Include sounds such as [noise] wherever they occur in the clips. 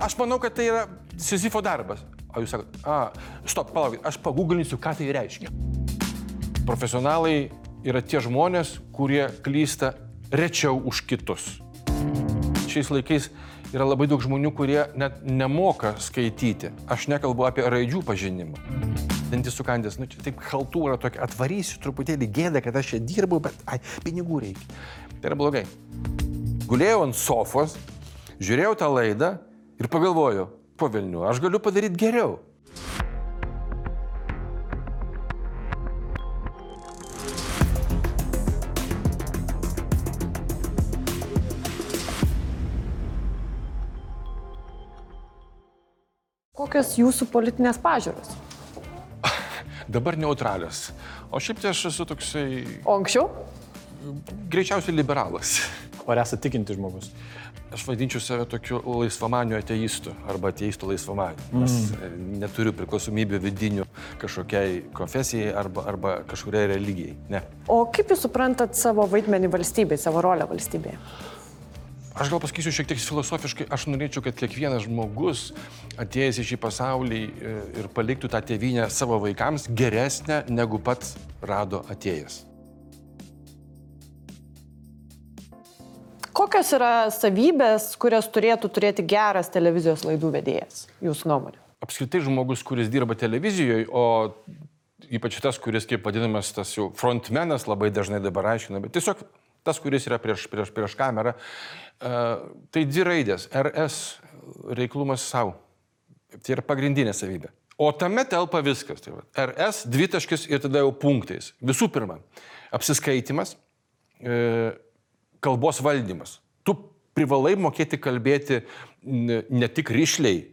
aš manau, kad tai yra Sizifo darbas. O jūs sakote, a, stop, palaukit, aš paguglinsiu, ką tai reiškia. Profesionalai yra tie žmonės, kurie klysta rečiau už kitus. Šiais laikais yra labai daug žmonių, kurie net nemoka skaityti. Aš nekalbu apie raidžių pažinimą. Dantis sukandęs, nu čia taip haltūra tokia, atvarysiu truputėlį gėdą, kad aš čia dirbu, bet ai, pinigų reikia. Tai yra blogai. Gulėjau ant sofos, žiūrėjau tą laidą ir pagalvojau, po Vilnių, aš galiu padaryti geriau. Kokios jūsų politinės pažiūros? [laughs] Dabar neutralios. O šiaip tai aš esu toksai O anksčiau? greičiausiai liberalas. Ar esate tikinti žmogus? Aš vadinčiau save tokiu laisvamaniu ateistu arba ateistu laisvamaniu. Nes mm. neturiu priklausomybių vidinių kažkokiai konfesijai arba, arba kažkuriai religijai. Ne. O kaip jūs suprantat savo vaidmenį valstybėje, savo rolę valstybėje? Aš gal pasakysiu šiek tiek filosofiškai, aš norėčiau, kad kiekvienas žmogus atėjęs į šį pasaulį e, ir paliktų tą tėvynę savo vaikams geresnę, negu pats rado atėjęs. Kokios yra savybės, kurias turėtų turėti geras televizijos laidų vedėjas, jūsų nuomonė? Apskritai žmogus, kuris dirba televizijoje, o ypač tas, kuris, kaip vadinamas, tas jau frontmenas, labai dažnai dabar aiškina, bet tiesiog tas, kuris yra prieš, prieš, prieš kamerą, uh, tai dvi raidės - RS reiklumas savo. Tai yra pagrindinė savybė. O tame telpa viskas. Tai va, RS dvitaškis ir tada jau punktais. Visų pirma, apsiskaitimas, e, kalbos valdymas. Tu privalai mokėti kalbėti ne, tik ryšliai,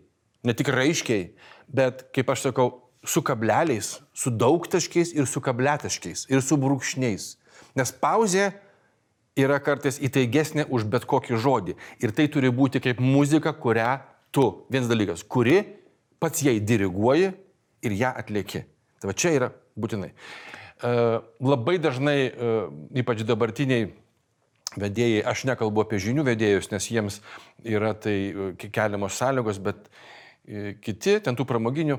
ne tik raiškiai, bet, kaip aš sakau, su kableliais, su daugtaškiais ir su kabletaškiais ir su brūkšniais. Nes pauzė yra kartais įtaigesnė už bet kokį žodį. Ir tai turi būti kaip muzika, kurią tu, vienas dalykas, kuri pats jai diriguoji ir ją atlieki. Tai va čia yra būtinai. Uh, labai dažnai, uh, ypač dabartiniai vedėjai, aš nekalbu apie žinių vedėjus, nes jiems yra tai uh, keliamos sąlygos, bet kiti, ten tų pramoginių,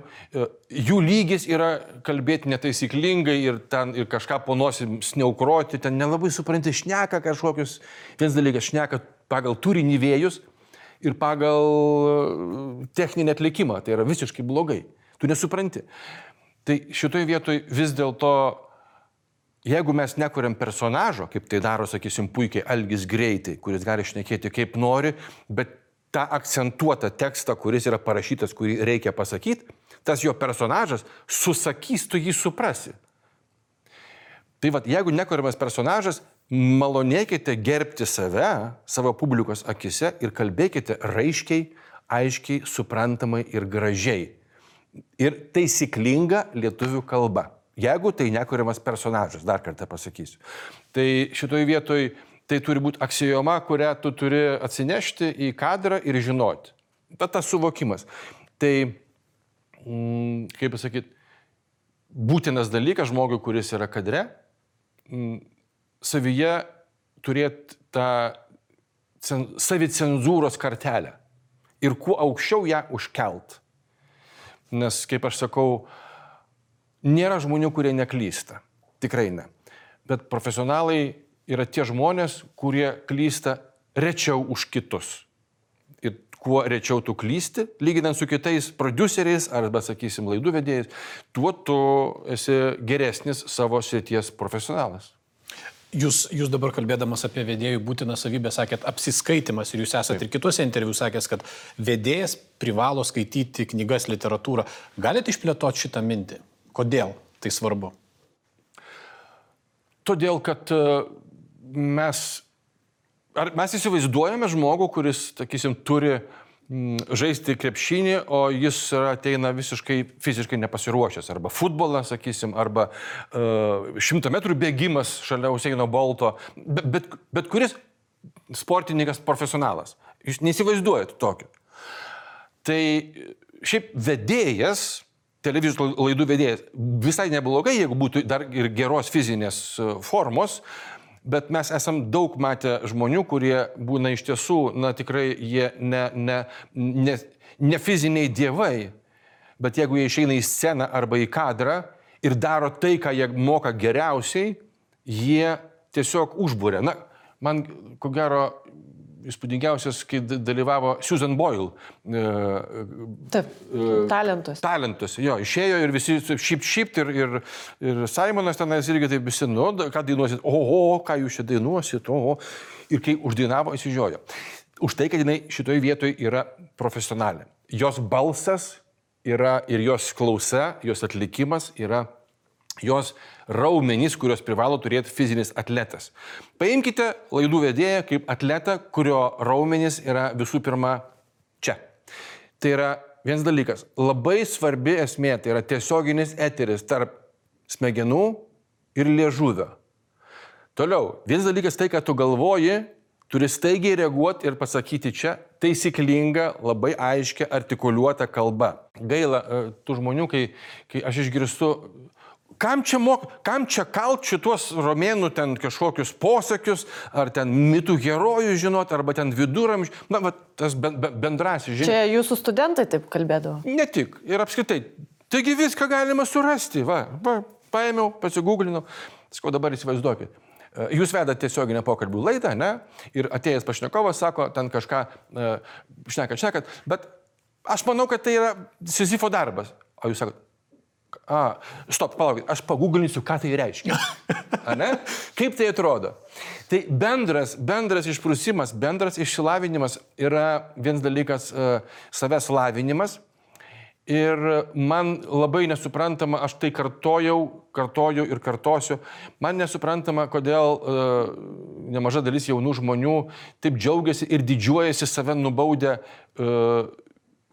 jų lygis yra kalbėti netaisyklingai ir, ten, ir kažką po nosim sneukroti, ten nelabai supranti, šneka kažkokius, vienas dalykas, šneka pagal turinį vėjus ir pagal techninį atlikimą, tai yra visiškai blogai, tu nesupranti. Tai šitoje vietoje vis dėlto, jeigu mes nekuriam personažo, kaip tai daro, sakysim, puikiai Algis greitai, kuris gali šnekėti kaip nori, bet tą akcentuotą tekstą, kuris yra parašytas, kurį reikia pasakyti, tas jo personažas susakys, tu jį suprasi. Tai vad, jeigu nekuriamas personažas, malonėkite gerbti save, savo publikos akise ir kalbėkite raiškiai, aiškiai, suprantamai ir gražiai. Ir taisyklinga lietuvių kalba. Jeigu tai nekuriamas personažas, dar kartą pasakysiu. Tai šitoj vietoj tai turi būti aksijoma, kurią tu turi atsinešti į kadrą ir žinoti. Bet tas suvokimas. Tai, mm, kaip pasakyti, būtinas dalykas žmogui, kuris yra kadre, mm, savyje turėti tą savicenzūros kartelę. Ir kuo aukščiau ją užkelt. Nes, kaip aš sakau, nėra žmonių, kurie neklysta. Tikrai ne. Bet profesionalai yra tie žmonės, kurie klysta rečiau už kitus. Ir kuo rečiau tu klysti, lyginant su kitais produceriais arba, sakysim, laidų vedėjais, tuo tu esi geresnis savo srities profesionalas. Jūs, jūs dabar kalbėdamas apie vedėjų būtiną savybę sakėt apsiskaitimas ir jūs esate ir kituose interviu sakęs, kad vedėjas privalo skaityti knygas, literatūrą. Galite išplėtoti šitą mintį? Kodėl tai svarbu? Todėl, kad e, mes, ar mes įsivaizduojame žmogų, kuris, sakysim, turi žaisti krepšinį, o jis ateina visiškai fiziškai nepasiruošęs. Arba futbolas, sakysim, arba šimto uh, metrų bėgimas šalia Useino Bolto. Bet, bet, bet kuris sportininkas profesionalas. Jūs neįsivaizduojat tokio. Tai šiaip vedėjas, televizijos laidų vedėjas, visai neblogai, jeigu būtų dar ir geros fizinės formos, Bet mes esam daug matę žmonių, kurie būna iš tiesų, na tikrai jie ne, ne, ne, ne fiziniai dievai, bet jeigu jie išeina į sceną arba į kadrą ir daro tai, ką jie moka geriausiai, jie tiesiog užbūrė. Na, man ko gero įspūdingiausias, kai dalyvavo Susan Boyle. E, Taip, talentus. talentus. Jo, išėjo ir visi šiaip šiaip ir, ir, ir Simonas tenais irgi taip visi, nu, ką dainuosit, oho, ką jūs čia dainuosit, oho. Ir kai uždainavo, įsižiojo. Už tai, kad jinai šitoje vietoje yra profesionalė. Jos balsas yra ir jos klausa, jos atlikimas yra jos raumenys, kurios privalo turėti fizinis atletas. Paimkite laidų vedėją kaip atletą, kurio raumenys yra visų pirma čia. Tai yra vienas dalykas, labai svarbi esmė, tai yra tiesioginis eteris tarp smegenų ir liežuvio. Toliau, vienas dalykas tai, ką tu galvoji, turi staigiai reaguoti ir pasakyti čia taisyklinga, labai aiškia, artikuliuota kalba. Gaila e, tų žmonių, kai, kai aš išgirstu, kam čia, mok, kam čia kalt šitos romėnų ten kažkokius posakius, ar ten mitų herojų žinot, arba ten viduramžių, na, va, tas ben- ben- bendrasis žinias. Čia jūsų studentai taip kalbėdavo. Ne tik, ir apskritai. Taigi viską galima surasti, va, va paėmiau, pasigūglinau. Sakau, dabar įsivaizduokit. E, Jūs vedate tiesioginę pokalbių laidą, ne? Ir atėjęs pašnekovas sako, ten kažką uh, šnekat, šnekat, bet aš manau, kad tai yra Sizifo darbas. O jūs sakot, a, stop, palaukit, aš pagūglinsiu, ką tai reiškia. [laughs] A, ne? Kaip tai atrodo? Tai bendras, bendras išprusimas, bendras išsilavinimas yra vienas dalykas uh, savęs lavinimas. Ir man labai nesuprantama, aš tai kartojau, kartoju ir kartosiu, man nesuprantama, kodėl uh, nemaža dalis jaunų žmonių taip džiaugiasi ir didžiuojasi save nubaudę uh,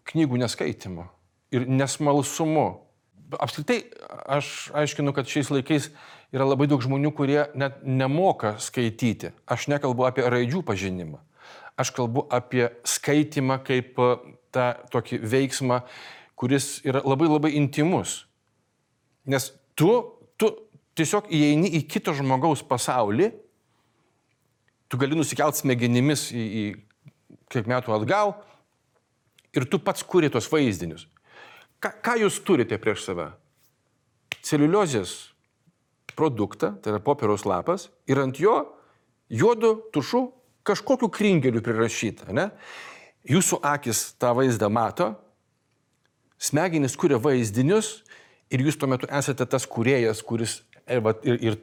knygų neskaitimu ir nesmalsumu. Apskritai, aš aiškinu, kad šiais laikais yra labai daug žmonių, kurie net nemoka skaityti. Aš nekalbu apie raidžių pažinimą. Aš kalbu apie skaitimą kaip e, tą tokį veiksmą, kuris yra labai labai intimus. Nes tu, tu tiesiog įeini į kito žmogaus pasaulį, tu gali nusikelt smegenimis į, į kiek metų atgal ir tu pats kuri tos vaizdinius. Ką, ką jūs turite prieš save? Celiuliozės produktą, tai yra popieriaus lapas, ir ant jo juodu tušu kažkokiu kringeliu prirašyta. Ne? Jūsų akis tą vaizdą mato, smegenys kuria vaizdinius ir jūs tuo metu esate tas kuriejas, kuris vat, ir, ir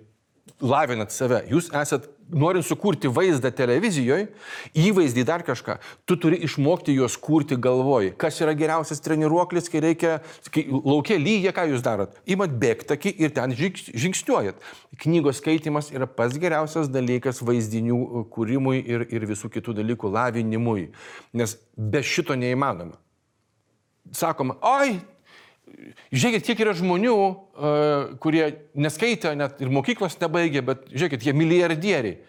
lavinat save. Jūs esat, norint sukurti vaizdą televizijoje, įvaizdį dar kažką, tu turi išmokti juos kurti galvoj. Kas yra geriausias treniruoklis, kai reikia, kai laukia lyja, ką jūs darot? Įmat bėgtakį ir ten žingsniuojat. Knygos skaitimas yra pats geriausias dalykas vaizdinių kūrimui ir, ir visų kitų dalykų lavinimui. Nes be šito neįmanoma sakoma, oi, žiūrėkit, kiek yra žmonių, uh, kurie neskaitė, net ir mokyklos nebaigė, bet žiūrėkit, jie milijardieriai.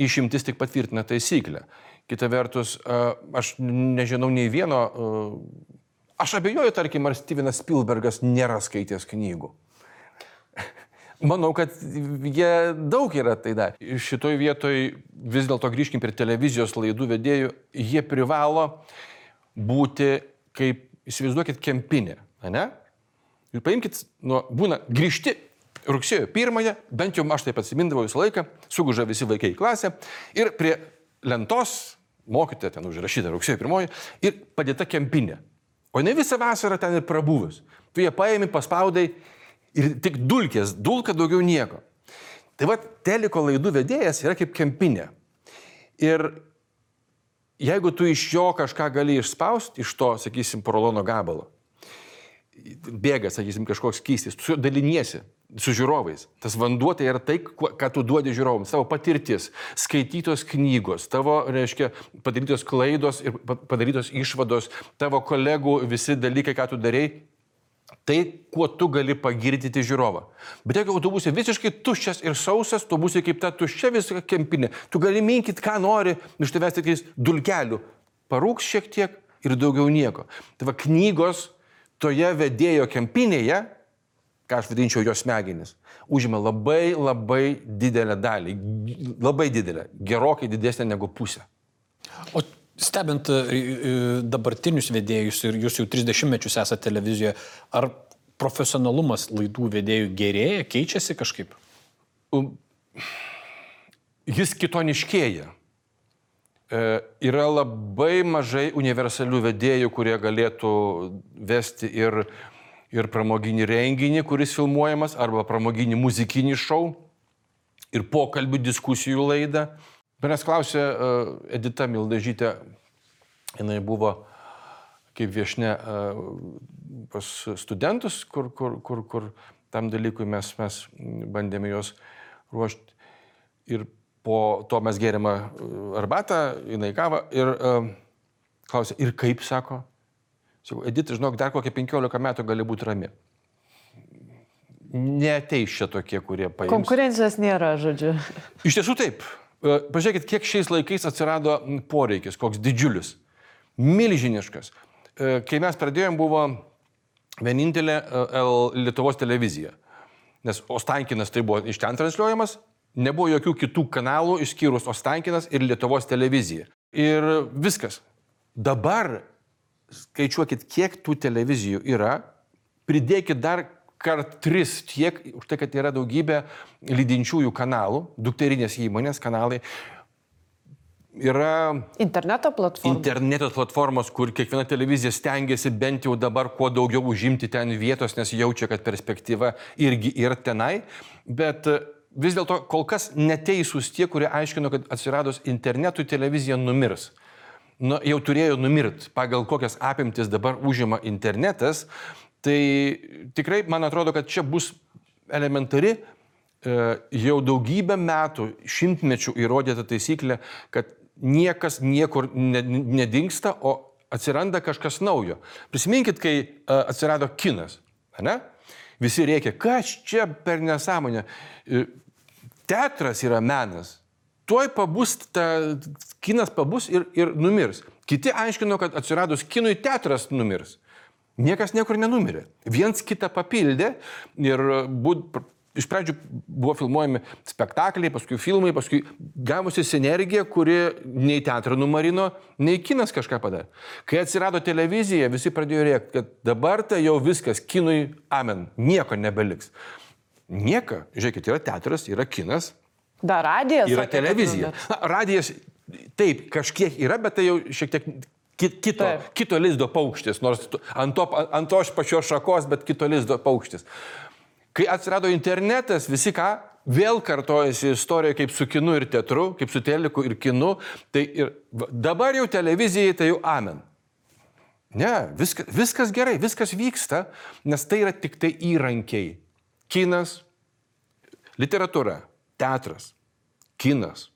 Išimtis tik patvirtina taisyklę. Kita vertus, uh, aš nežinau nei vieno, uh, aš abejoju, tarkim, ar Stevenas Spielbergas nėra skaitęs knygų. [laughs] Manau, kad jie daug yra tai dar. Šitoj vietoj vis dėlto grįžkim prie televizijos laidų vedėjų, jie privalo būti kaip, įsivaizduokit, kempinė, ne? Ir paimkit, nu, būna grįžti rugsėjo pirmąją, bent jau aš taip atsimindavau visą laiką, suguža visi vaikai į klasę ir prie lentos, mokytoja ten užrašyta rugsėjo pirmoji, ir padėta kempinė. O ne visą vasarą ten ir prabuvęs. Tu ją paėmė, paspaudai ir tik dulkės, dulka daugiau nieko. Tai va, teliko laidų vedėjas yra kaip kempinė. Ir jeigu tu iš jo kažką gali išspausti, iš to, sakysim, porolono gabalo, bėga, sakysim, kažkoks kystis, tu daliniesi su žiūrovais. Tas vanduo tai yra tai, ką tu duodi žiūrovams, tavo patirtis, skaitytos knygos, tavo, reiškia, padarytos klaidos ir pa- padarytos išvados, tavo kolegų visi dalykai, ką tu darėjai, tai, kuo tu gali pagirdyti žiūrovą. Bet jeigu tu būsi visiškai tuščias ir sausas, tu būsi kaip ta tuščia visą kempinė. Tu gali minkit, ką nori, iš tavęs tik dulkelių. Parūks šiek tiek ir daugiau nieko. Tai va knygos toje vedėjo kempinėje, ką aš vadinčiau jo smegenis, užima labai labai didelę dalį, labai didelę, gerokai didesnę negu pusę. O stebint e, e, dabartinius vedėjus ir jūs jau 30 mečius esate televizijoje, ar profesionalumas laidų vedėjų gerėja, keičiasi kažkaip? Jis kitoniškėja. E, yra labai mažai universalių vedėjų, kurie galėtų vesti ir, ir pramoginį renginį, kuris filmuojamas, arba pramoginį muzikinį šou, ir pokalbių diskusijų laidą. Manęs klausė e, Edita Mildažytė, jinai buvo kaip viešne pas studentus, kur, kur, kur, kur tam dalykui mes, mes bandėme juos ruošti. Ir po to mes gėrėme e, arbatą, jinai kavą ir uh, klausė, ir kaip sako? Sakau, Edita, žinok, dar kokie 15 metų gali būti rami. Neteis čia tokie, kurie paims. Konkurencijos nėra, žodžiu. Iš tiesų taip. E, Pažiūrėkit, kiek šiais laikais atsirado poreikis, koks didžiulis, milžiniškas. E, Kai mes pradėjom, buvo vienintelė e, Lietuvos televizija. Nes Ostankinas tai buvo iš ten transliuojamas, nebuvo jokių kitų kanalų išskyrus Ostankinas ir Lietuvos televizija. Ir viskas. Dabar skaičiuokit, kiek tų televizijų yra, pridėkit dar kart tris tiek, už tai, kad yra daugybė lydinčiųjų kanalų, dukterinės įmonės kanalai. Yra Interneto platforma. interneto platformos, kur kiekviena televizija stengiasi bent jau dabar kuo daugiau užimti ten vietos, nes jaučia, kad perspektyva irgi yra tenai. Bet vis dėlto kol kas neteisūs tie, kurie aiškino, kad atsiradus internetui televizija numirs. Nu, jau turėjo numirti pagal kokias apimtis dabar užima internetas. Tai tikrai man atrodo, kad čia bus elementari e, jau daugybę metų, šimtmečių įrodyta taisyklė, kad niekas niekur ne- nedingsta, o atsiranda kažkas naujo. Prisiminkit, kai e, atsirado kinas, ne? Visi reikia, kas čia per nesąmonę. E, Teatras yra menas. Tuoj pabus, ta, kinas pabus ir, ir numirs. Kiti aiškino, kad atsiradus kinui teatras numirs. Niekas niekur nenumirė. Viens kitą papildė ir būt, iš pradžių buvo filmuojami spektakliai, paskui filmai, paskui gavusi sinergija, kuri nei teatrą numarino, nei kinas kažką padarė. Kai atsirado televizija, visi pradėjo rėkti, kad dabar tai jau viskas, kinui amen, nieko nebeliks. Nieko, žiūrėkit, yra teatras, yra kinas, Dar radijas. yra televizija. Na, radijas, taip, kažkiek yra, bet tai jau šiek tiek ki- kito, Taip. kito lizdo paukštis, nors ant, to, ant tos pačios šakos, bet kito lizdo paukštis. Kai atsirado internetas, visi ką, vėl kartojasi istorija kaip su kinu ir teatru, kaip su teliku ir kinu, tai ir dabar jau televizijai tai jau amen. Ne, viskas, viskas gerai, viskas vyksta, nes tai yra tik tai įrankiai. Kinas, literatūra, teatras, kinas,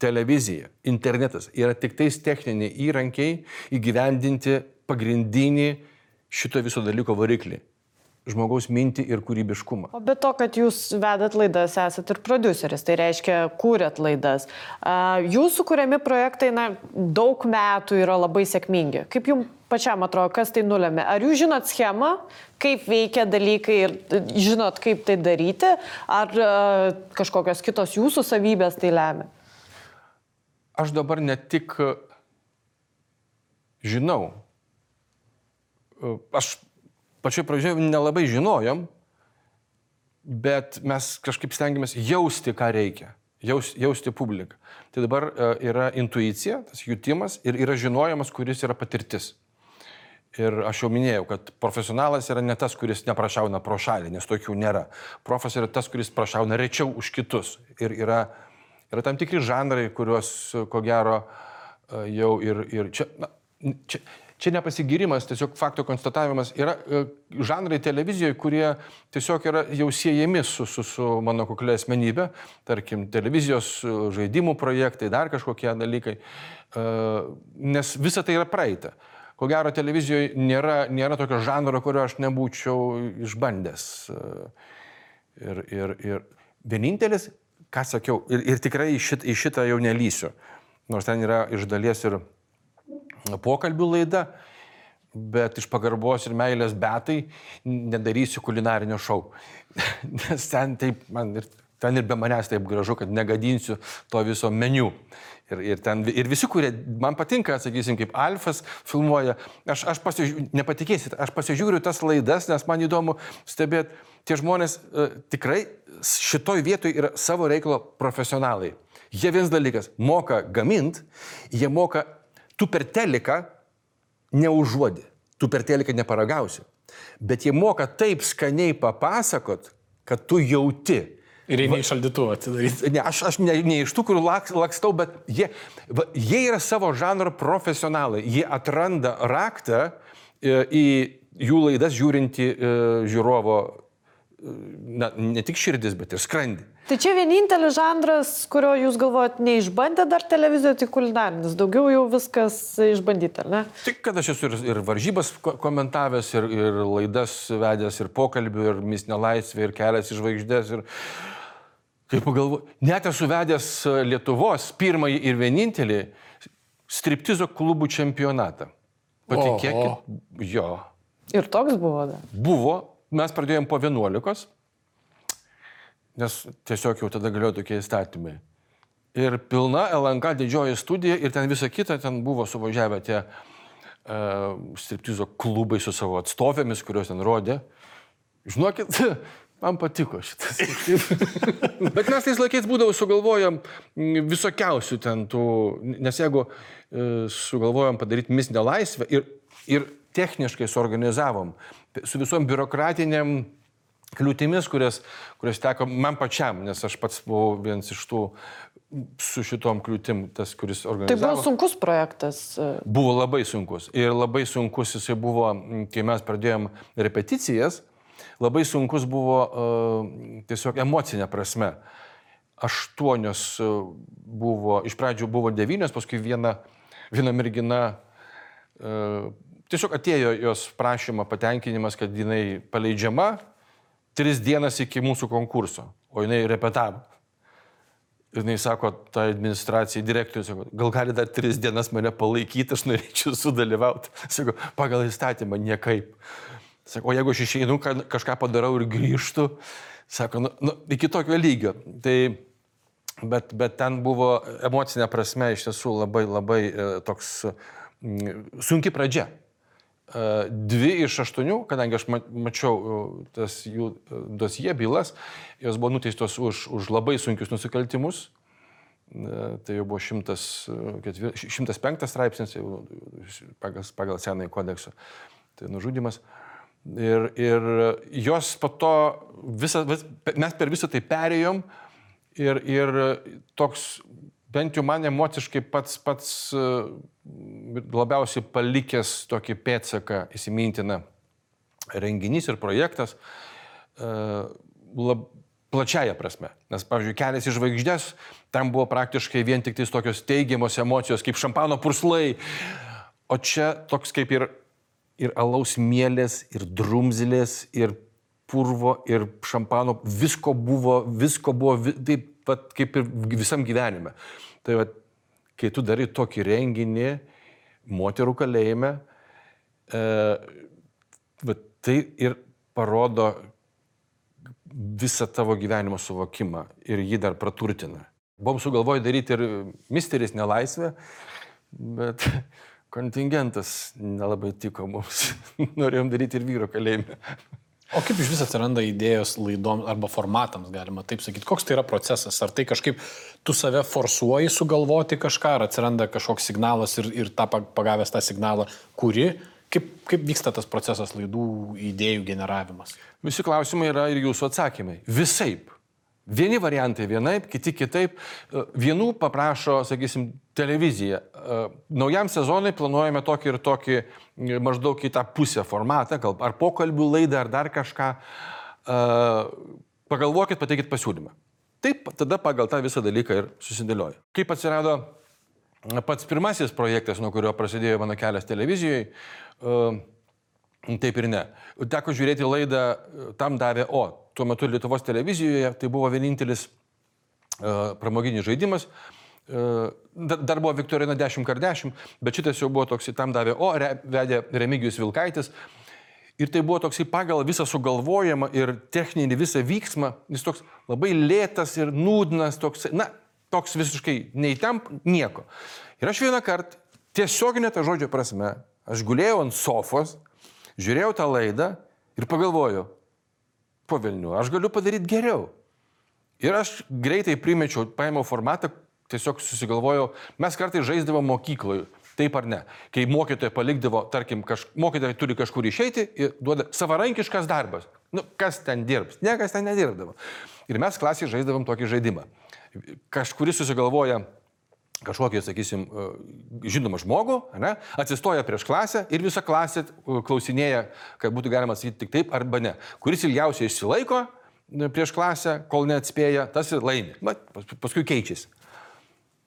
televizija, internetas yra tik tais techniniai įrankiai įgyvendinti pagrindinį šito viso dalyko variklį - žmogaus mintį ir kūrybiškumą. O be to, kad jūs vedat laidas, esate ir produceris, tai reiškia, kūrėt laidas. Jūsų kuriami projektai, na, daug metų yra labai sėkmingi. Kaip jums pačiam atrodo, kas tai nulėmė? Ar jūs žinot schemą, kaip veikia dalykai ir e, žinot, kaip tai daryti, ar a, kažkokios kitos jūsų savybės tai lemia? Aš dabar ne tik e, žinau, e, aš pačioj pradžioje nelabai žinojom, bet mes kažkaip stengiamės jausti, ką reikia. Jaus, jausti publiką. Tai dabar e, yra intuicija, tas jutimas ir yra žinojimas, kuris yra patirtis. Ir aš jau minėjau, kad profesionalas yra ne tas, kuris neprašauna pro šalį, nes tokių nėra. Profas yra tas, kuris prašauna rečiau už kitus. Ir yra, yra tam tikri žanrai, kuriuos, ko gero, e, jau ir, ir čia, na, čia, čia nepasigirimas, tiesiog fakto konstatavimas. Yra e, žanrai televizijoje, kurie tiesiog yra jau siejami su, su, su mano kuklė asmenybė, tarkim, televizijos e, žaidimų projektai, dar kažkokie dalykai, nes visa tai yra praeita. Ko gero, televizijoje nėra, nėra tokio žanro, kurio aš nebūčiau išbandęs. Ir, ir, ir vienintelis, ką sakiau, ir, ir tikrai į šitą, į šitą jau nelysiu, nors ten yra iš dalies ir pokalbių laida, bet iš pagarbos ir meilės betai nedarysiu kulinarinio šou. [laughs] Nes ten taip, man ir, ten ir be manęs taip gražu, kad negadinsiu to viso meniu. Ir, ir, ten, ir visi, kurie man patinka, sakysim, kaip Alfas filmuoja, aš, aš pasižiūriu, nepatikėsit, aš pasižiūriu tas laidas, nes man įdomu stebėti, tie žmonės uh, tikrai šitoj vietoj yra savo reikalo profesionalai. Jie vienas dalykas - moka gamint, jie moka, tu per teliką neužuodi, tu per teliką neparagausi, bet jie moka taip skaniai papasakot, kad tu jauti. Ir eini iš šaldytuvo atidaryti. Ne, aš, aš ne, ne iš tų, kur laks, lakstau, bet jie, va, jie yra savo žanro profesionalai. Jie atranda raktą e, į jų laidas žiūrinti e, žiūrovo, e, na, ne tik širdis, bet ir skrandį. Tai čia vienintelis žanras, kurio jūs galvojat, neišbandė dar televizijoje, tai kulinarinis. Daugiau jau viskas išbandyta, ne? Tik kad aš esu ir, ir varžybas ko- komentavęs, ir, ir laidas vedęs, ir pokalbių, ir misnė laisvė, ir kelias į žvaigždės. Ir... Kaip pagalvoju, net esu vedęs e, Lietuvos pirmąjį ir vienintelį striptizo klubų čempionatą. Patikėkit, jo. Ir toks buvo dar. Buvo, mes pradėjom po 11, nes tiesiog jau tada galėjo tokie įstatymai. Ir pilna LNK didžioji studija ir ten visa kita, ten buvo suvažiavę tie uh, striptizo klubai su savo atstovėmis, kurios ten rodė. Žinokit, man patiko šitas. [laughs] Bet mes tais laikais būdavo sugalvojom mm, visokiausių ten tų, nes jeigu e, sugalvojom padaryti misnę laisvę ir, ir techniškai suorganizavom su visom biurokratiniam kliūtimis, kurias, kurias teko man pačiam, nes aš pats buvau vienas iš tų su šitom kliūtim, tas, kuris Tai organizavo. buvo sunkus projektas. Buvo labai sunkus. Ir labai sunkus jisai buvo, kai mes pradėjom repeticijas, labai sunkus buvo uh, tiesiog emocinė prasme. Aštuonios uh, buvo, iš pradžių buvo devynios, paskui viena, viena mergina, uh, tiesiog atėjo jos prašymo patenkinimas, kad jinai paleidžiama tris dienas iki mūsų konkurso, o jinai repetavo. Ir jis sako, ta administracija, direktorius, sako, gal gali dar tris dienas mane palaikyti, aš norėčiau sudalyvauti. [laughs] Sako, pagal įstatymą niekaip. Sako, o jeigu aš išeinu, ką- kažką padarau ir grįžtu, sako, nu, nu, iki tokio lygio. Tai, bet, bet ten buvo emocinė prasme iš tiesų labai, labai e, toks sunki pradžia. E, Dvi iš aštuonių, kadangi aš ma- mačiau e, tas jų dosie bylas, jos buvo nuteistos už, už labai sunkius nusikaltimus. Tai jau buvo 104 105 straipsnis pagal, pagal senąjį kodeksą. Tai nužudimas. Ir, ir jos po to, visa, vis, mes per visą tai perėjom ir, ir toks, bent jau man emociškai pats, pats e, labiausiai palikęs tokį pėtsaką įsimintiną renginys ir projektas e, lab, plačiaja prasme. Nes, pavyzdžiui, kelias į žvaigždės, tam buvo praktiškai vien tik tokios teigiamos emocijos, kaip šampano purslai. O čia toks kaip ir, ir alaus mielės, ir drumzlės, ir purvo, ir šampano, visko buvo, visko buvo, vi- taip pat kaip ir visam gyvenime. Tai va, kai tu darai tokį renginį moterų kalėjime, e, va, tai ir parodo visą tavo gyvenimo suvokimą ir jį dar praturtina. Buvom sugalvoję daryti ir misteris nelaisvę, bet kontingentas nelabai tiko mums. [laughs] Norėjom daryti ir vyro kalėjime. O kaip iš vis atsiranda idėjos laidom arba formatams, galima taip sakyti? Koks tai yra procesas? Ar tai kažkaip tu save forsuoji sugalvoti kažką, ar atsiranda kažkoks signalas ir, ir tą pa- pagavęs tą signalą, kuri? Kaip, kaip vyksta tas procesas laidų idėjų generavimas? Visi klausimai yra ir jūsų atsakymai. Visaip. Vieni variantai vienaip, kiti kitaip. E, Vienų paprašo, sakysim, televizija. E, Naujam sezonui planuojame tokį ir tokį e, maždaug į tą pusę formatą, gal ar pokalbių laidą, ar dar kažką. Pagalvokit, pateikit pasiūlymą. Taip, tada pagal tą visą dalyką ir susidėlioju. Kaip atsirado pats pirmasis projektas, nuo kurio prasidėjo mano kelias televizijoje, taip ir ne. Teko žiūrėti laidą, tam davė O. Tuo metu Lietuvos televizijoje tai buvo vienintelis e, pramoginis žaidimas, da- Dar buvo Viktorina 10 kart 10, bet šitas jau buvo toks, tam davė, o re, vedė Remigijus Vilkaitis. Ir tai buvo toksai pagal visą sugalvojimą ir techninį visą vyksmą, jis toks labai lėtas ir nūdnas, toks, na, toks visiškai neįtemp, nieko. Ir aš vieną kartą, tiesioginė ta žodžio prasme, aš guėjau ant sofos, žiūrėjau tą laidą ir pagalvojau, po Vilnių, aš galiu padaryti geriau. Ir aš greitai primečiau, paėmiau formatą, tiesiog susigalvojau, mes kartai žaisdavom mokykloje, taip ar ne. Kai mokytoja palikdavo, tarkim, kaž, mokytoja turi kažkur išeiti ir duoda savarankiškas darbas. Nu, kas ten dirbs? Niekas ten nedirbdavo. Ir mes klasėje žaisdavom tokį žaidimą. Kažkuris susigalvoja kažkokį, sakysim, e, žinomą žmogų, ne, atsistoja prieš klasę ir visa klasė e, klausinėja, kad būtų galima sakyti tik taip arba ne. Kuris ilgiausiai išsilaiko e, prieš klasę, kol neatspėja, tas ir laimi. Pas- paskui keičiasi.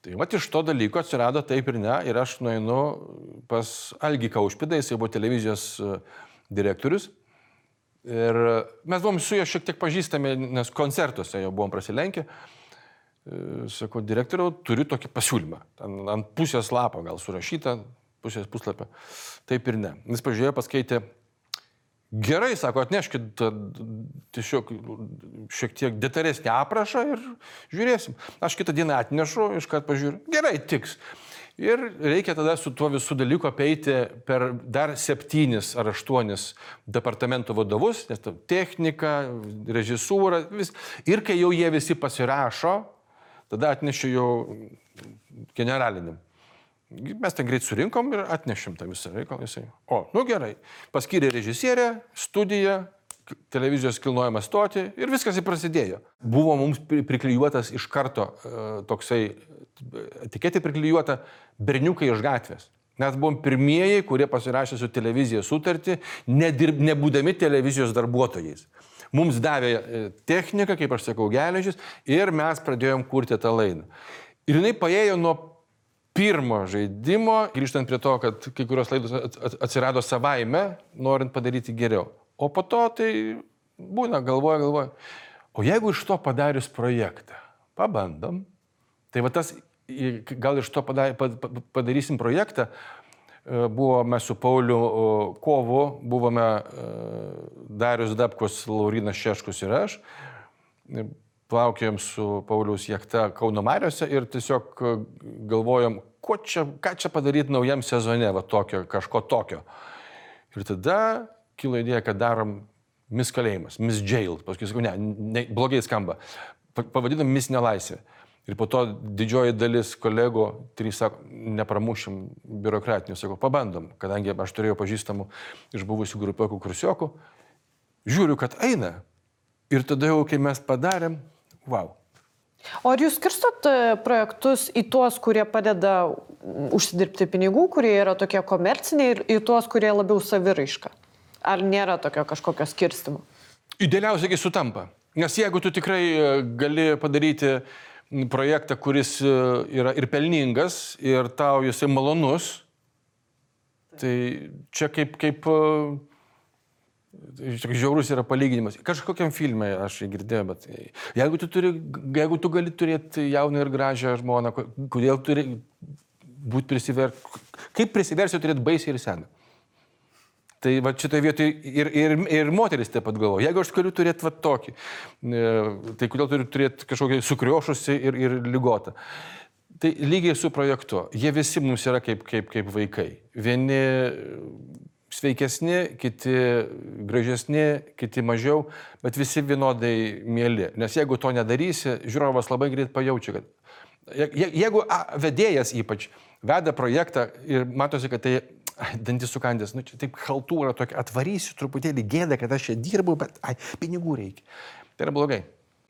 Tai va iš to dalyko atsirado taip ir ne ir aš nueinu pas Algį Kaušpidą, jisai buvo televizijos direktorius. Ir mes buvom su juo šiek tiek pažįstami, nes koncertuose jau buvom prasilenkę. E, Sakau, direktoriau, turiu tokį pasiūlymą. Ten ant pusės lapo gal surašyta, pusės puslapio. Taip ir ne. Jis pažiūrėjo, paskaitė. Gerai, sako, atneškit tiesiog šiek tiek detalesnį aprašą ir žiūrėsim. Aš kitą dieną atnešu, iškart pažiūriu. Gerai, tiks. Ir reikia tada su tuo visų dalyku apeiti per dar septynis ar aštuonis departamento vadovus, nes technika, režisūra, vis. Ir kai jau jie visi pasirašo, tada atnešiu jau generaliniam. Mes ten greit surinkom ir atnešim tą visą reikalą. Jisai. O, nu gerai. Paskyrė režisierę, studiją, televizijos kilnojamą stotį ir viskas ir prasidėjo. Buvo mums pri- priklijuotas iš karto e, toksai e, etiketė priklijuota berniukai iš gatvės. Mes buvom pirmieji, kurie pasirašė su televizija sutartį, nedirb, nebūdami televizijos darbuotojais. Mums davė e, techniką, kaip aš sakau, geležis ir mes pradėjom kurti tą laidą. Ir jinai paėjo nuo pirmo žaidimo, grįžtant prie to, kad kai kurios laidos at- at- atsirado savaime, norint padaryti geriau. O po to tai būna, galvoja, galvoja. O jeigu iš to padarius projektą, pabandom, tai va tas, gal iš to padarysim projektą, Buvome su Pauliu Kovu, buvome e, Darius Dabkus, Laurinas Šeškus ir aš. E, Plaukėjom su Pauliaus jėgta Kauno Mariuose ir tiesiog e, galvojom, čia, ką čia padaryti naujam sezone, va tokio, kažko tokio. Ir tada kilo idėja, kad darom Miss kalėjimas, Miss Jail. Paskui sakau, ne, ne blogai skamba. Pa- Pavadinam Miss nelaisvė. Ir po to didžioji dalis kolegų, trys sako, nepramušim biurokratinių, sako, pabandom, kadangi aš turėjau pažįstamų iš buvusių grupiokų kursiokų, žiūriu, kad eina. Ir tada jau, kai mes padarėm, wow. O ar jūs skirstot e, projektus į tuos, kurie padeda užsidirbti pinigų, kurie yra tokie komerciniai, ir į tuos, kurie labiau saviraiška? Ar nėra tokio kažkokio skirstimo? Idealiausiai, sutampa. Nes jeigu tu tikrai e, gali padaryti m, projektą, kuris e, yra ir pelningas, ir tau jisai malonus, tai čia kaip, kaip e, žiaurus yra palyginimas. Kažkokiam filmė aš jį girdėjau, bet jeigu tu, turi, jeigu tu gali turėti jauną ir gražią žmoną, ko- kodėl turi būti prisiver... Kaip prisiversiu turėti baisiai ir seną? Tai va šitoje vietoje ir, ir, ir moteris taip pat galvoja, jeigu aš galiu turėti va tokį, e, tai kodėl turiu turėti kažkokį sukriošusi ir, ir lygotą. Tai lygiai su projektu. Jie visi mums yra kaip, kaip, kaip vaikai. Vieni sveikesni, kiti gražesni, kiti mažiau, bet visi vienodai mėly. Nes jeigu to nedarysi, žiūrovas labai greit pajaučia, kad Je- je- Jeigu a, vedėjas ypač veda projektą ir matosi, kad tai ai, dantis sukandęs, nu čia taip haltūra tokia, atvarysiu truputėlį gėdą, kad aš čia dirbu, bet ai, pinigų reikia. Tai yra blogai.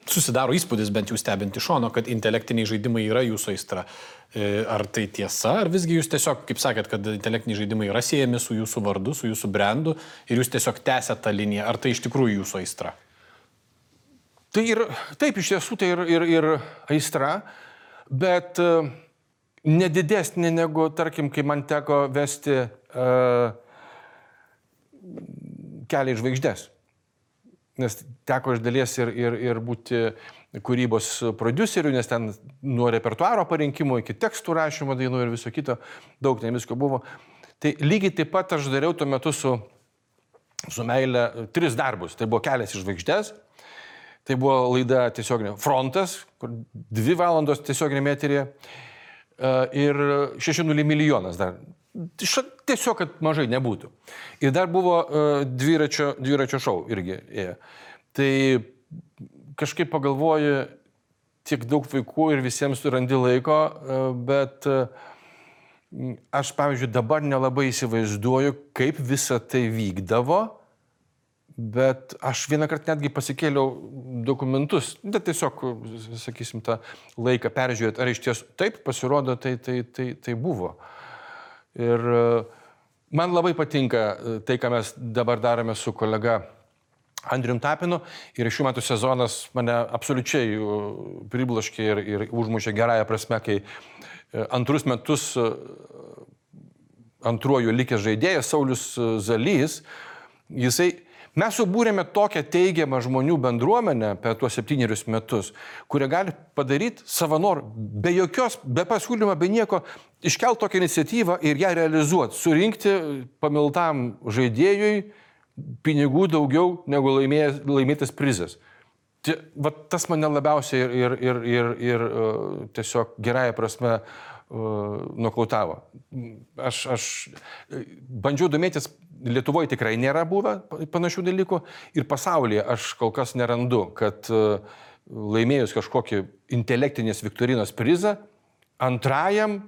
Susidaro įspūdis, bent jau stebint iš šono, kad intelektiniai žaidimai yra jūsų aistra. E, Ar tai tiesa, ar visgi jūs tiesiog, kaip sakėt, kad intelektiniai žaidimai yra siejami su jūsų vardu, su jūsų brandu ir jūs tiesiog tęsėte tą liniją, ar tai iš tikrųjų jūsų aistra? Tai ir taip, iš tiesų tai ir, ir, ir aistra, bet e, nedidesnė negu, tarkim, kai man teko vesti uh, kelią į žvaigždės. Nes teko iš dalies ir, ir, ir būti kūrybos producerių, nes ten nuo repertuaro parinkimo iki tekstų rašymo dainų ir viso kito, daug ten visko buvo. Tai lygiai taip pat aš dariau tuo metu su, su meilė tris darbus. Tai buvo kelias iš žvaigždės, tai buvo laida tiesioginė frontas, kur dvi valandos tiesioginė eterija ir 6-0 milijonas dar. Tiesiog, kad mažai nebūtų. Ir dar buvo dviračio, dviračio šau irgi. Tai kažkaip pagalvoju, tiek daug vaikų ir visiems surandi laiko, bet aš, pavyzdžiui, dabar nelabai įsivaizduoju, kaip visa tai vykdavo, bet aš vieną kartą netgi pasikėliau dokumentus, bet tiesiog, sakysim, tą laiką peržiūrėti, ar iš ties taip pasirodo, tai, tai, tai, tai buvo. Ir man labai patinka tai, ką mes dabar darome su kolega Andrium Tapinu ir šių metų sezonas mane absoliučiai priblaškė ir, ir užmušė gerąją prasme, kai antrus metus antruoju likęs žaidėjas Saulis Zalys, jisai Mes subūrėme tokią teigiamą žmonių bendruomenę per tuos septynerius metus, kurie gali padaryti savanor, be jokios, be pasiūlymo, be nieko, iškelt tokią iniciatyvą ir ją realizuoti, surinkti pamiltam žaidėjui pinigų daugiau negu laimėjęs, laimėtas prizas. Tai, va, tas mane labiausiai ir, ir, ir, ir, ir uh, tiesiog gerąją prasme uh, nokautavo. Aš, aš bandžiau domėtis Lietuvoje tikrai nėra buvę panašių dalykų ir pasaulyje aš kol kas nerandu, kad e, laimėjus kažkokį intelektinės Viktorinos prizą, antrajam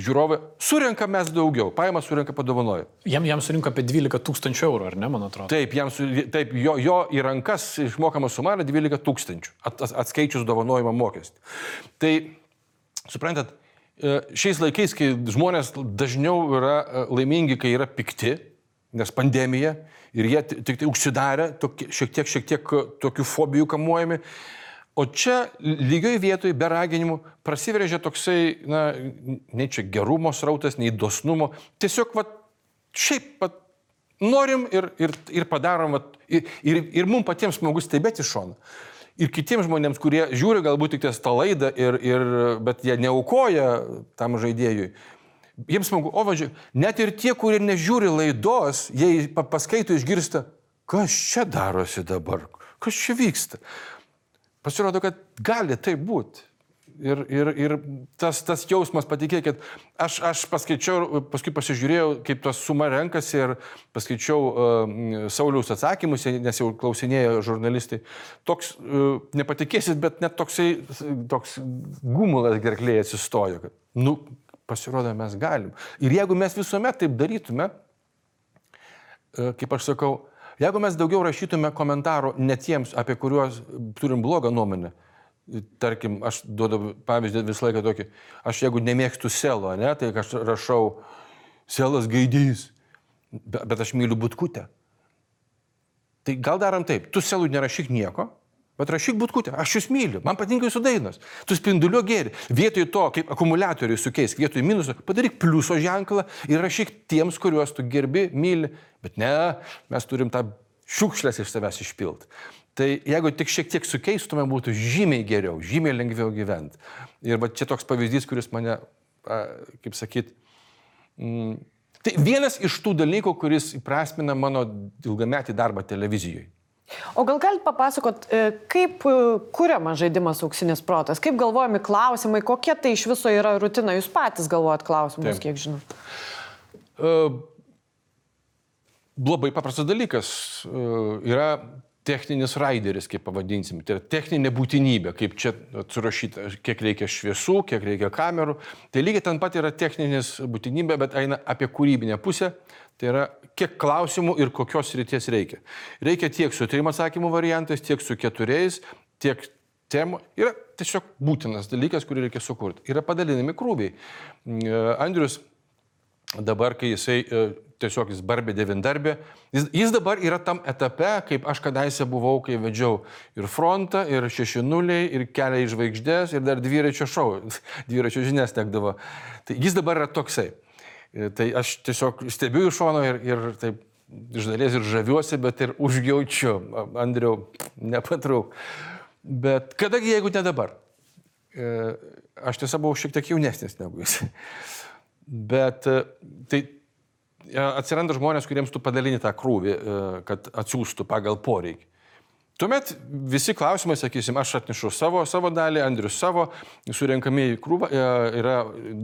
žiūrovai surinka mes daugiau, paima surinka padovanoja. Jam, jam surinka apie 12 tūkstančių eurų, ar ne, man atrodo? Taip, jam su, taip jo, jo į rankas išmokama suma yra 12 tūkstančių, at, atskaičius dovanojimo mokestį. Tai, suprantat, e, šiais laikais, kai žmonės dažniau yra e, laimingi, kai yra pikti, nes pandemija ir jie tik tai užsidarė, šiek tiek, šiek tiek tokių fobijų kamuojami. O čia lygioj vietoj, be raginimų, prasiveržė toksai, na, ne čia gerumo srautas, nei dosnumo, tiesiog, va, šiaip, va, norim ir, ir, ir padarom, va, ir, ir, ir mums patiems smagu stebėti iš šono. Ir kitiems žmonėms, kurie žiūri galbūt tik ties tą laidą, ir, ir, bet jie neaukoja tam žaidėjui, jiems smagu, o važiuoju, net ir tie, kurie nežiūri laidos, jie paskaito išgirsta, kas čia darosi dabar, kas čia vyksta. Pasirodo, kad gali tai būti. Ir, ir, ir tas, tas jausmas, patikėkit, aš, aš paskaičiau, paskui pasižiūrėjau, kaip tos suma renkasi ir paskaičiau uh, Sauliaus atsakymus, nes jau klausinėjo žurnalistai. Toks, uh, nepatikėsit, bet net toksai, toks gumulas gerklėje atsistojo, kad, nu, pasirodo, mes galim. Ir jeigu mes visuomet taip darytume, e, kaip aš sakau, jeigu mes daugiau rašytume komentarų ne tiems, apie kuriuos turim blogą nuomonę, tarkim, aš duodu pavyzdį visą laiką tokį, aš jeigu nemėgstu selo, ne, tai aš rašau selas gaidys, bet aš myliu butkutę. Tai gal darom taip, tu selui nerašyk nieko, Bet rašyk būtkutę, aš jūs myliu, man patinka jūsų dainos. Tu spinduliuo gėri. Vietoj to, kaip akumuliatoriui sukeisk, vietoj minuso, padaryk pliuso ženklą ir rašyk tiems, kuriuos tu gerbi, myli. Bet ne, mes turim tą šiukšlės iš savęs išpilt. Tai jeigu tik šiek tiek sukeistume, būtų žymiai geriau, žymiai lengviau gyventi. Ir va čia toks pavyzdys, kuris mane, kaip sakyt, mm, tai vienas iš tų dalykų, kuris įprasmina mano ilgametį darbą televizijoje. O gal galite papasakot, e, kaip e, kuriamas žaidimas auksinis protas, kaip galvojami klausimai, kokia tai iš viso yra rutina, jūs patys galvojat klausimus, Taip. kiek žinau. Uh, labai paprastas dalykas. Uh, yra techninis raideris, kaip pavadinsim. Tai yra techninė būtinybė, kaip čia surašyta, kiek reikia šviesų, kiek reikia kamerų. Tai lygiai ten pat yra techninis būtinybė, bet eina apie kūrybinę pusę. Tai yra, kiek klausimų ir kokios ryties reikia. Reikia tiek su trim atsakymų variantais, tiek su keturiais, tiek temų. Yra tiesiog būtinas dalykas, kurį reikia sukurti. Yra padalinami krūviai. Andrius dabar, kai jisai e, tiesiog jis barbė devindarbė, jis, jis dabar yra tam etape, kaip aš kadaise buvau, kai vedžiau ir frontą, ir šešinuliai, ir kelią į žvaigždės, ir dar dviračio šou, [laughs] dviračio žinias tekdavo. Tai jis dabar yra toksai. E, tai aš tiesiog stebiu iš šono ir, ir taip iš dalies ir žaviuosi, bet ir užjaučiu. Andriau, nepatrauk. Bet kadagi, jeigu ne dabar? E, aš tiesa buvau šiek tiek jaunesnis negu jis. Bet e, tai e, atsiranda žmonės, kuriems tu padalini tą krūvį, e, kad atsiųstų pagal poreikį. Tuomet visi klausimai, sakysim, aš atnešu savo, savo dalį, Andrius savo, surinkami į krūvą, e, yra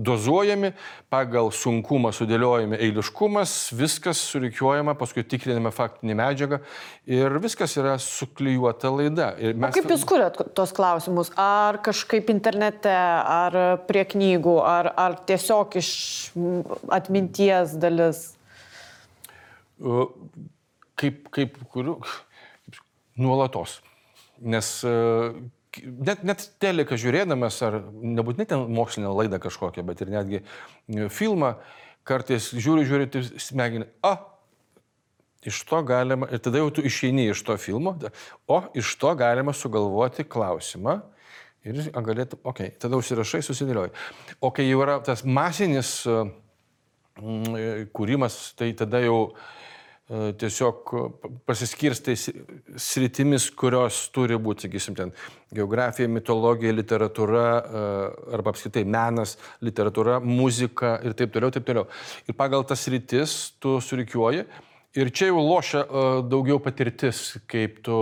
dozuojami, pagal sunkumą sudėliojami eiliškumas, viskas surikiuojama, paskui tikriname faktinį medžiagą ir viskas yra suklyjuota laida. Ir O kaip jūs kuriat tos klausimus? Ar kažkaip internete, ar prie knygų, ar, ar tiesiog iš atminties dalis? Kaip, kaip kuriu, nuolatos. Nes e, net, net teleką žiūrėdamas, ar nebūtinai ten mokslinę laidą kažkokią, bet ir netgi e, filmą, kartais žiūri, žiūri, tai smegenį, a, iš to galima, ir tada jau tu išeini iš to filmo, o iš to galima sugalvoti klausimą. Ir galėtum, okei, okay, tada užsirašai, susidėlioji. O kai jau yra tas masinis mm, kūrimas, tai tada jau uh, tiesiog pasiskirstai sritimis, kurios turi būti, sakysim, ten geografija, mitologija, literatūra uh, arba apskritai menas, literatūra, muzika ir taip toliau, taip toliau. Ir pagal tas sritis tu surikiuoji ir čia jau lošia daugiau patirtis, kaip tu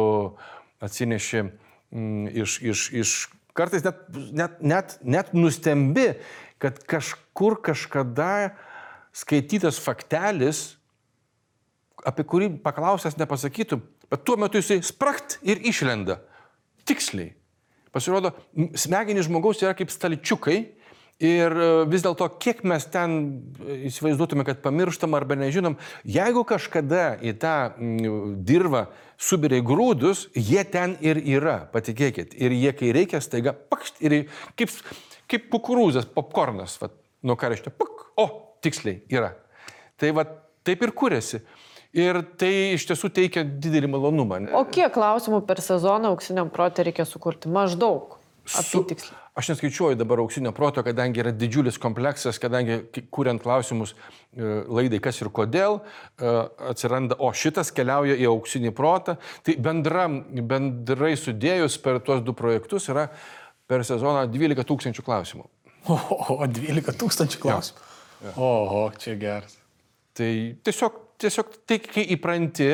atsineši mm, iš, iš, iš kartais net, net, net, net nustembi, kad kažkur kažkada skaitytas faktelis, apie kurį paklausęs nepasakytum, bet tuo metu jisai sprakt ir išlenda. Tiksliai. Pasirodo, smegenys žmogaus yra kaip stalčiukai ir e, vis dėlto, kiek mes ten įsivaizduotume, kad pamirštam arba nežinom, jeigu kažkada į tą dirbą subiriai grūdus, jie ten ir yra, patikėkit. Ir jie, kai reikia, staiga, pakšt, ir kaip, kaip kukurūzas, popkornas, va, nuo reiškia, pak, o, tiksliai yra. Tai va, taip ir kūrėsi. Ir tai iš tiesų teikia didelį malonumą. O kiek klausimų per sezoną auksiniam protė reikia sukurti? Maždaug. Apytiksliai. Aš neskaičiuoju dabar auksinio proto, kadangi yra didžiulis kompleksas, kadangi kuriant klausimus laidai kas ir kodėl, atsiranda, o šitas keliauja į auksinį protą. Tai bendra, bendrai sudėjus per tuos du projektus yra per sezoną 12 tūkstančių klausimų. O, 12 tūkstančių klausimų. Oho, čia geras. Tai tiesiog, tiesiog tai, kai įpranti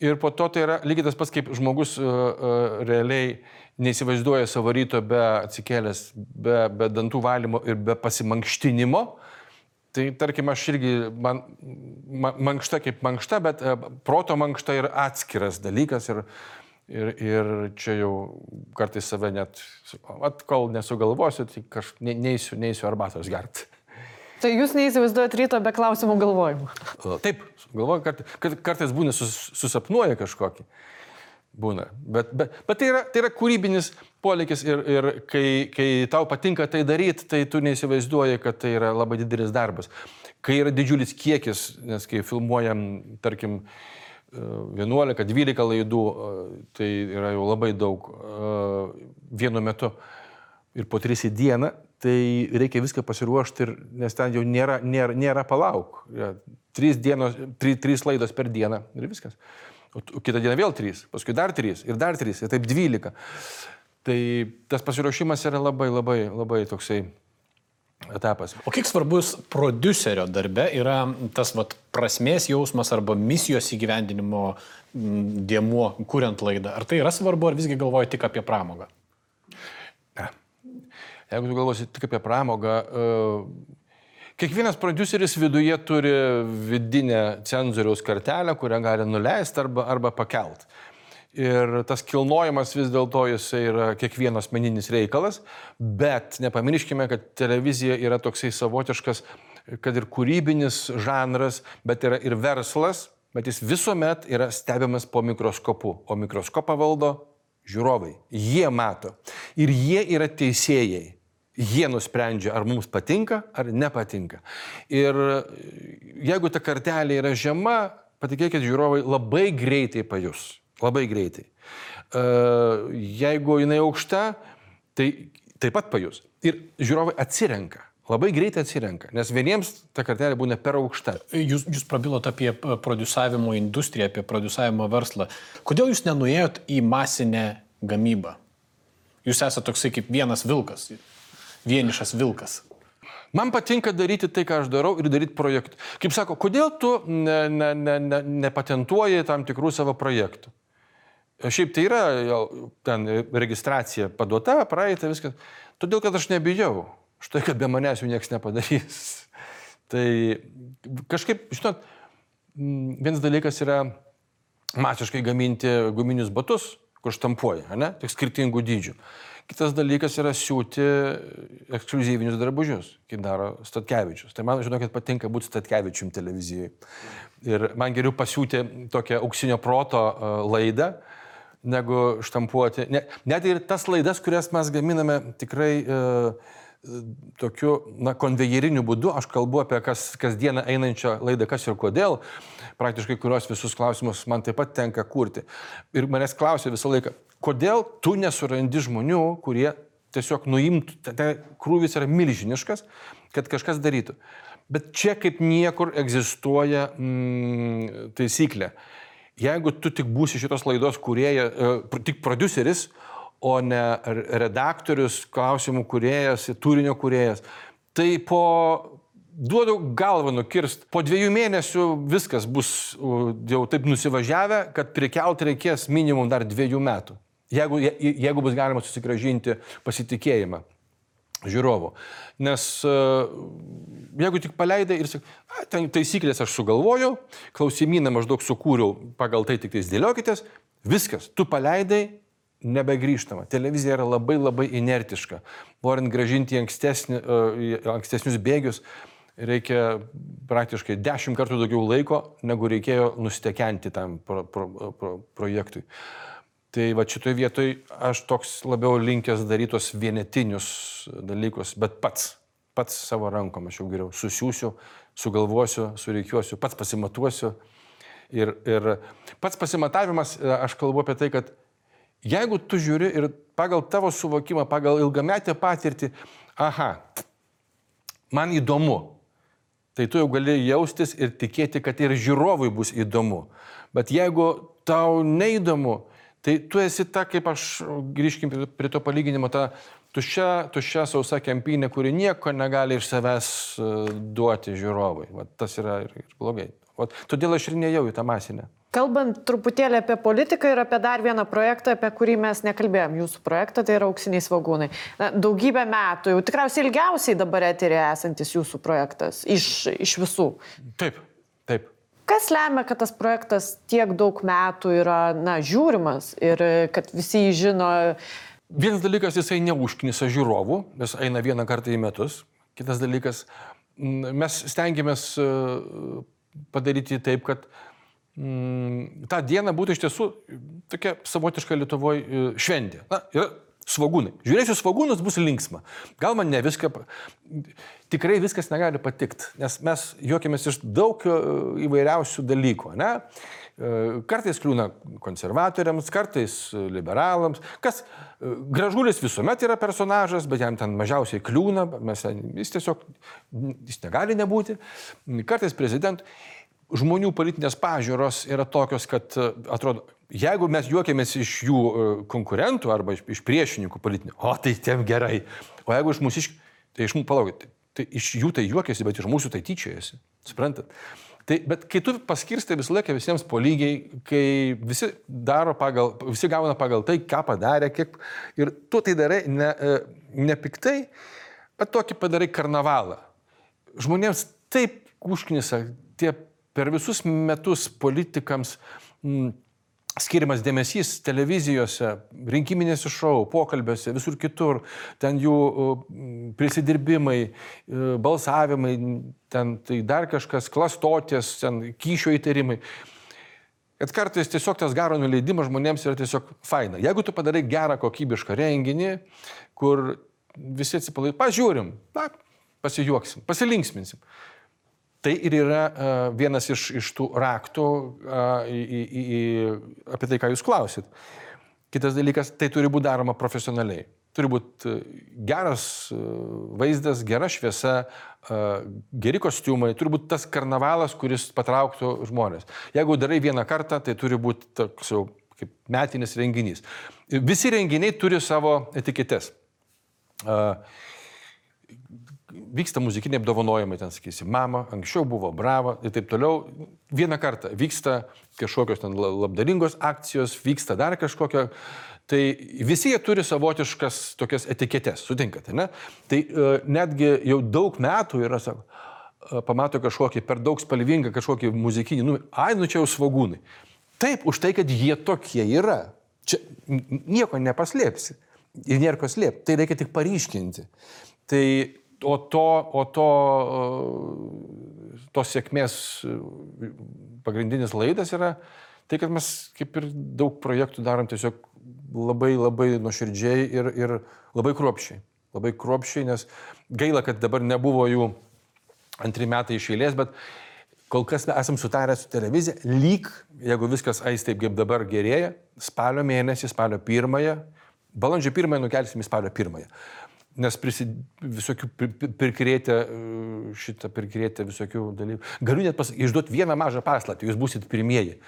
ir po to tai yra lygiai tas pats, kaip žmogus uh, uh, realiai neįsivaizduoja savo ryto be atsikėlęs, be, be dantų valymo ir be pasimankštinimo. Tai tarkim, aš irgi, man, man mankšta kaip mankšta, bet uh, proto mankšta yra atskiras dalykas ir, ir, ir čia jau kartais save net, at kol nesugalvosiu, tai kažkaip ne, neįsiu, neįsiu arbatos gerti. Tai jūs neįsivaizduojat ryto be klausimų galvojimo. Taip, galvoju, kad, kad kartais būna sus, susapnuoja kažkokį. Būna. Bet, bet, bet tai, yra, tai yra kūrybinis polikis ir, ir kai, kai tau patinka tai daryti, tai tu neįsivaizduoji, kad tai yra labai didelis darbas. Kai yra didžiulis kiekis, nes kai filmuojam, tarkim, 11-12 laidų, tai yra jau labai daug vienu metu ir po 3 į dieną, tai reikia viską pasiruošti, ir, nes ten jau nėra, nėra, nėra palauk. Ja, trys, dienos, trys, trys laidos per dieną ir viskas. O kitą dieną vėl trys, paskui dar trys ir dar trys, ir taip dvylika. Tai tas pasiruošimas yra labai, labai, labai toksai etapas. O kiek svarbus producerio darbe yra tas vat, prasmės jausmas arba misijos įgyvendinimo dėmuo, kuriant laidą? Ar tai yra svarbu, ar visgi galvoji tik apie pramogą? Jeigu tu galvosi tik apie pramogą, kiekvienas produceris viduje turi vidinę cenzoriaus kartelę, kurią gali nuleisti arba, arba pakelt. Ir tas kilnojimas vis dėlto jisai yra kiekvieno asmeninis reikalas, bet nepamirškime, kad televizija yra toksai savotiškas, kad ir kūrybinis žanras, bet yra ir verslas, bet jis visuomet yra stebimas po mikroskopu, o mikroskopą valdo žiūrovai. Jie mato. Ir jie yra teisėjai. Jie nusprendžia, ar mums patinka, ar nepatinka. Ir jeigu ta kartelė yra žema, patikėkit, žiūrovai labai greitai pajus. Labai greitai. Jeigu jinai aukšta, tai taip pat pajus. Ir žiūrovai atsirenka. Labai greitai atsirenka, nes vieniems ta kartelė būna per aukšta. Jūs, jūs prabilot apie produsavimo industriją, apie produsavimo verslą. Kodėl jūs nenuėjot į masinę gamybą? Jūs esate toksai kaip vienas vilkas, vienišas vilkas. Man patinka daryti tai, ką aš darau ir daryti projektų. Kaip sako, kodėl tu ne, ne, ne, ne, nepatentuoji tam tikrų savo projektų? Šiaip tai yra jau ten registracija paduota, praeita, viskas. Todėl, kad aš nebijau. Štai, kad be manęs jų niekas nepadarys. [laughs] Tai kažkaip, žinot, vienas dalykas yra masiškai gaminti guminius batus, kur štampuoja, ne? Tik skirtingų dydžių. Kitas dalykas yra siūti ekskluzyvinius drabužius, kaip daro Statkevičius. Tai man, žinokit, patinka būti Statkevičium televizijai. Ir man geriau pasiūti tokią auksinio proto laidą, negu štampuoti. Ne, net ir tas laidas, kurias mes gaminame tikrai e, tokiu na, konvejeriniu būdu, aš kalbu apie kas, kasdieną einančią laidą, kas ir kodėl, praktiškai kurios visus klausimus man taip pat tenka kurti. Ir manęs klausia visą laiką, kodėl tu nesurandi žmonių, kurie tiesiog nuimtų, tai krūvis yra milžiniškas, kad kažkas darytų. Bet čia kaip niekur egzistuoja mm, taisyklė. Jeigu tu tik būsi šitos laidos kurieja, e, tik produceris, o ne redaktorius, klausimų kuriejas, turinio kuriejas. Tai po, duodu galvą nukirst, po dviejų mėnesių viskas bus jau taip nusivažiavę, kad prikelt reikės minimum dar dviejų metų. Jeigu, jeigu bus galima susigražinti pasitikėjimą žiūrovų. Nes e, jeigu tik paleidai ir sakai, taisyklės aš sugalvojau, klausimyną maždaug sukūriau, pagal tai tik tais dėliokitės, viskas, tu paleidai, nebegrįžtama. Televizija yra labai labai inertiška. Norint gražinti į, ankstesnį, į ankstesnius bėgius, reikia praktiškai dešimt kartų daugiau laiko, negu reikėjo nustekenti tam pro, pro, pro, projektui. Tai va šitoje vietoje aš toks labiau linkęs darytos vienetinius dalykus, bet pats, pats savo rankom aš jau geriau susiūsiu, sugalvosiu, sureikiuosiu, pats pasimatuosiu. Ir, ir pats pasimatavimas, aš kalbu apie tai, kad Jeigu tu žiūri ir pagal tavo suvokimą, pagal ilgametę patirtį, aha, man įdomu, tai tu jau gali jaustis ir tikėti, kad ir žiūrovui bus įdomu. Bet jeigu tau neįdomu, tai tu esi ta, kaip aš, grįžkim prie to palyginimo, ta tuščia, tuščia sausa kempinė, kuri nieko negali iš savęs e, duoti žiūrovui. Va, tas yra ir, ir blogai. O, todėl aš ir nejau į tą masinę. Kalbant truputėlį apie politiką ir apie dar vieną projektą, apie kurį mes nekalbėjom, jūsų projektą, tai yra auksiniai svagūnai. Na, daugybę metų, jau tikriausiai ilgiausiai dabar eterė esantis jūsų projektas iš, iš visų. Taip. Kas lemia, kad tas projektas tiek daug metų yra, na, žiūrimas ir kad visi jį žino? Vienas dalykas, jisai neužknisa žiūrovų, nes eina vieną kartą į metus. Kitas dalykas, mes stengiamės e, padaryti taip, kad Mm, tą dieną būtų iš tiesų tokia savotiška Lietuvoje e, šventė. Na, yra svagūnai. Žiūrėsiu svagūnus, bus linksma. Gal man ne viską, tikrai viskas negali patikti, nes mes juokiamės iš daug e, įvairiausių dalykų. Ne? E, kartais kliūna konservatoriams, kartais liberalams. Kas gražulis visuomet yra personažas, bet jam ten mažiausiai kliūna, mes, jis tiesiog, jis negali nebūti. Kartais prezidentų žmonių politinės pažiūros yra tokios, kad e, atrodo, jeigu mes juokiamės iš jų e, konkurentų arba iš, iš priešininkų politinių, o tai tiem gerai. O jeigu iš mūsų, tai iš mūsų, palaukit, tai, iš jų tai juokiasi, bet iš mūsų tai tyčiojasi. Suprantat? Tai, bet kai tu paskirstai visą laiką visiems po lygiai, kai visi pagal, visi gauna pagal tai, ką padarė, kiek, ir tu tai darai ne, e, ne piktai, bet tokį padarai karnavalą. Žmonėms taip užknisa tie per visus metus politikams m, skiriamas dėmesys televizijose, rinkiminėse šou, pokalbiuose, visur kitur, ten jų prisidirbimai, balsavimai, ten tai dar kažkas, klastotės, ten kyšio įtarimai. Kad kartais tiesiog tas garo nuleidimas žmonėms yra tiesiog faina. Jeigu tu padarai gerą kokybišką renginį, kur visi atsipalaiduoja, pažiūrim, na, pasijuoksim, pasilinksminsim. Tai ir yra uh, vienas iš, iš tų raktų uh, į, į, į, apie tai, ką jūs klausit. Kitas dalykas, tai turi būti daroma profesionaliai. Turi būti geras vaizdas, gera šviesa, geri kostiumai, turi būti tas karnavalas, kuris patrauktų žmonės. Jeigu darai vieną kartą, tai turi būti toks jau kaip metinis renginys. Visi renginiai turi savo etiketes. Uh, vyksta muzikiniai apdovanojimai, ten sakysim, mama, anksčiau buvo brava ir taip toliau. Vieną kartą vyksta kažkokios ten labdaringos akcijos, vyksta dar kažkokio. Tai visi jie turi savotiškas tokias etiketes, sutinkate, ne? Tai uh, netgi jau daug metų yra, sako, uh, pamato kažkokį per daug spalvingą kažkokį muzikinį, nu, ai, nu čia jau svagūnai. Taip, už tai, kad jie tokie yra. Čia nieko nepaslėpsi. Ir nėra ko slėpti. Tai reikia tik paryškinti. Tai o to, o to, tos sėkmės pagrindinis laidas yra tai, kad mes kaip ir daug projektų darom tiesiog labai labai nuoširdžiai ir, ir labai kruopščiai. Labai kruopščiai, nes gaila, kad dabar nebuvo jų antri metai iš eilės, bet kol kas mes esam sutarę su televizija, lyg, jeigu viskas eis taip kaip dabar gerėja, spalio mėnesį, spalio pirmąją, balandžio pirmąją nukelsim į spalio pirmąją nes prisid... visokių pirkrėtę, e, šitą pirkrėtę visokių dalykų. Galiu net pas... išduoti vieną mažą paslaptį, jūs busit pirmieji.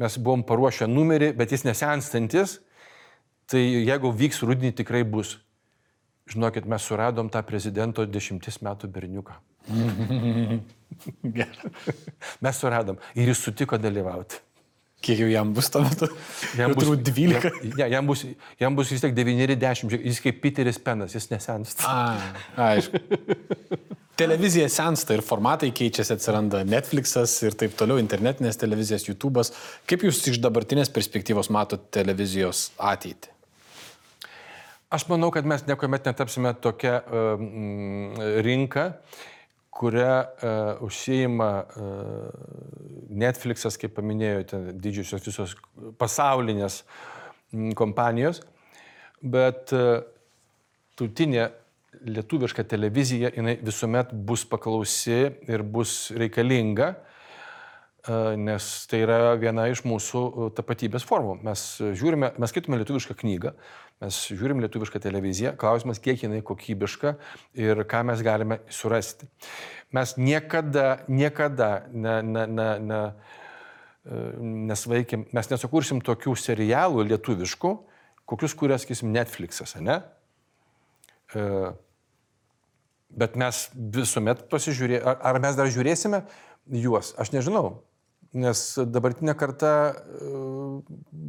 Mes buvom paruošę numerį, bet jis nesenstantis, tai jeigu vyks rudinį tikrai bus. Žinokit, mes suradom tą prezidento dešimties metų berniuką. [laughs] [laughs] mes suradom ir jis sutiko dalyvauti. Kiek jau jam bus tuo metu? [laughs] Jam bus 12. Jam, ja, jam, bus, jam bus vis tiek 9-10, jis kaip Peteris Penas, jis nesensta. A, aišku. Televizija sensta ir formatai keičiasi, atsiranda Netflixas ir taip toliau, internetinės televizijas, YouTube'as. Kaip jūs iš dabartinės perspektyvos matote televizijos ateitį? Aš manau, kad mes niekuomet netapsime tokia um, rinka, kuria uh, užsieima uh, Netflixas, kaip paminėjote, didžiosios visos pasaulinės kompanijos, bet e, tautinė lietuviška televizija, jinai visuomet bus paklausi ir bus reikalinga, e, nes tai yra viena iš mūsų e, tapatybės formų. Mes žiūrime, mes skaitome lietuvišką knygą, mes žiūrim lietuvišką televiziją, klausimas, kiek jinai kokybiška ir ką mes galime surasti mes niekada, niekada ne, ne, ne, ne, e, nesvaikim, mes nesukursim tokių serialų lietuviškų, kokius kuria, sakysim, Netflix'as, ne? E, bet mes visuomet pasižiūrėsime, ar mes dar žiūrėsime juos, aš nežinau, nes dabartinė karta e,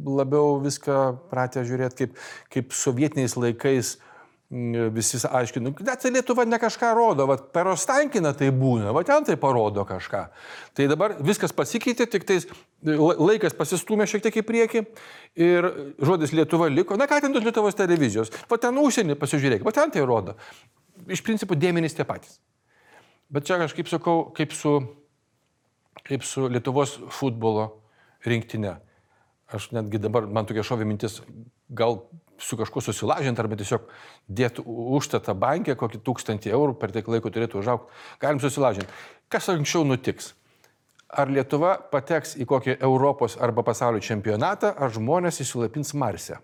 labiau viską pratė žiūrėti kaip, kaip sovietiniais laikais visi aiškinu, net tai Lietuva ne kažką rodo, va, per Ostankina tai būna, va ten tai parodo kažką. Tai dabar viskas pasikeitė, tik tais laikas pasistumė šiek tiek į priekį ir žodis Lietuva liko, na ką ten tos Lietuvos televizijos, va ten užsienį pasižiūrėk, va ten tai rodo. Iš principo dėmenys tie patys. Bet čia kažkaip sakau, kaip su, kaip su Lietuvos futbolo rinktinė. Aš netgi dabar, man tokia šovė mintis, gal su kažkuo susilažinti arba tiesiog dėti užtatą bankė, kokį tūkstantį eurų per tiek laiko turėtų užaukti, galim susilažinti. Kas anksčiau nutiks? Ar Lietuva pateks į kokį Europos arba pasaulio čempionatą, ar žmonės įsilapins Marse?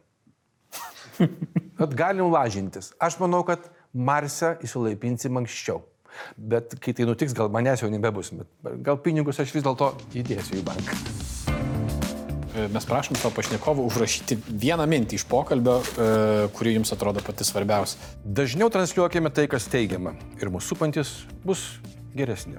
[laughs] At galim lažintis. Aš manau, kad Marse įsilaipinsim anksčiau. Bet kai tai nutiks, gal manęs jau nebebus, bet gal pinigus aš vis dėlto įdėsiu į banką. E, mes prašom savo pašnekovų užrašyti vieną mintį iš pokalbio, e, kuri jums atrodo pati svarbiausia. Dažniau transliuokime tai, kas teigiama ir mūsų supantis bus geresni.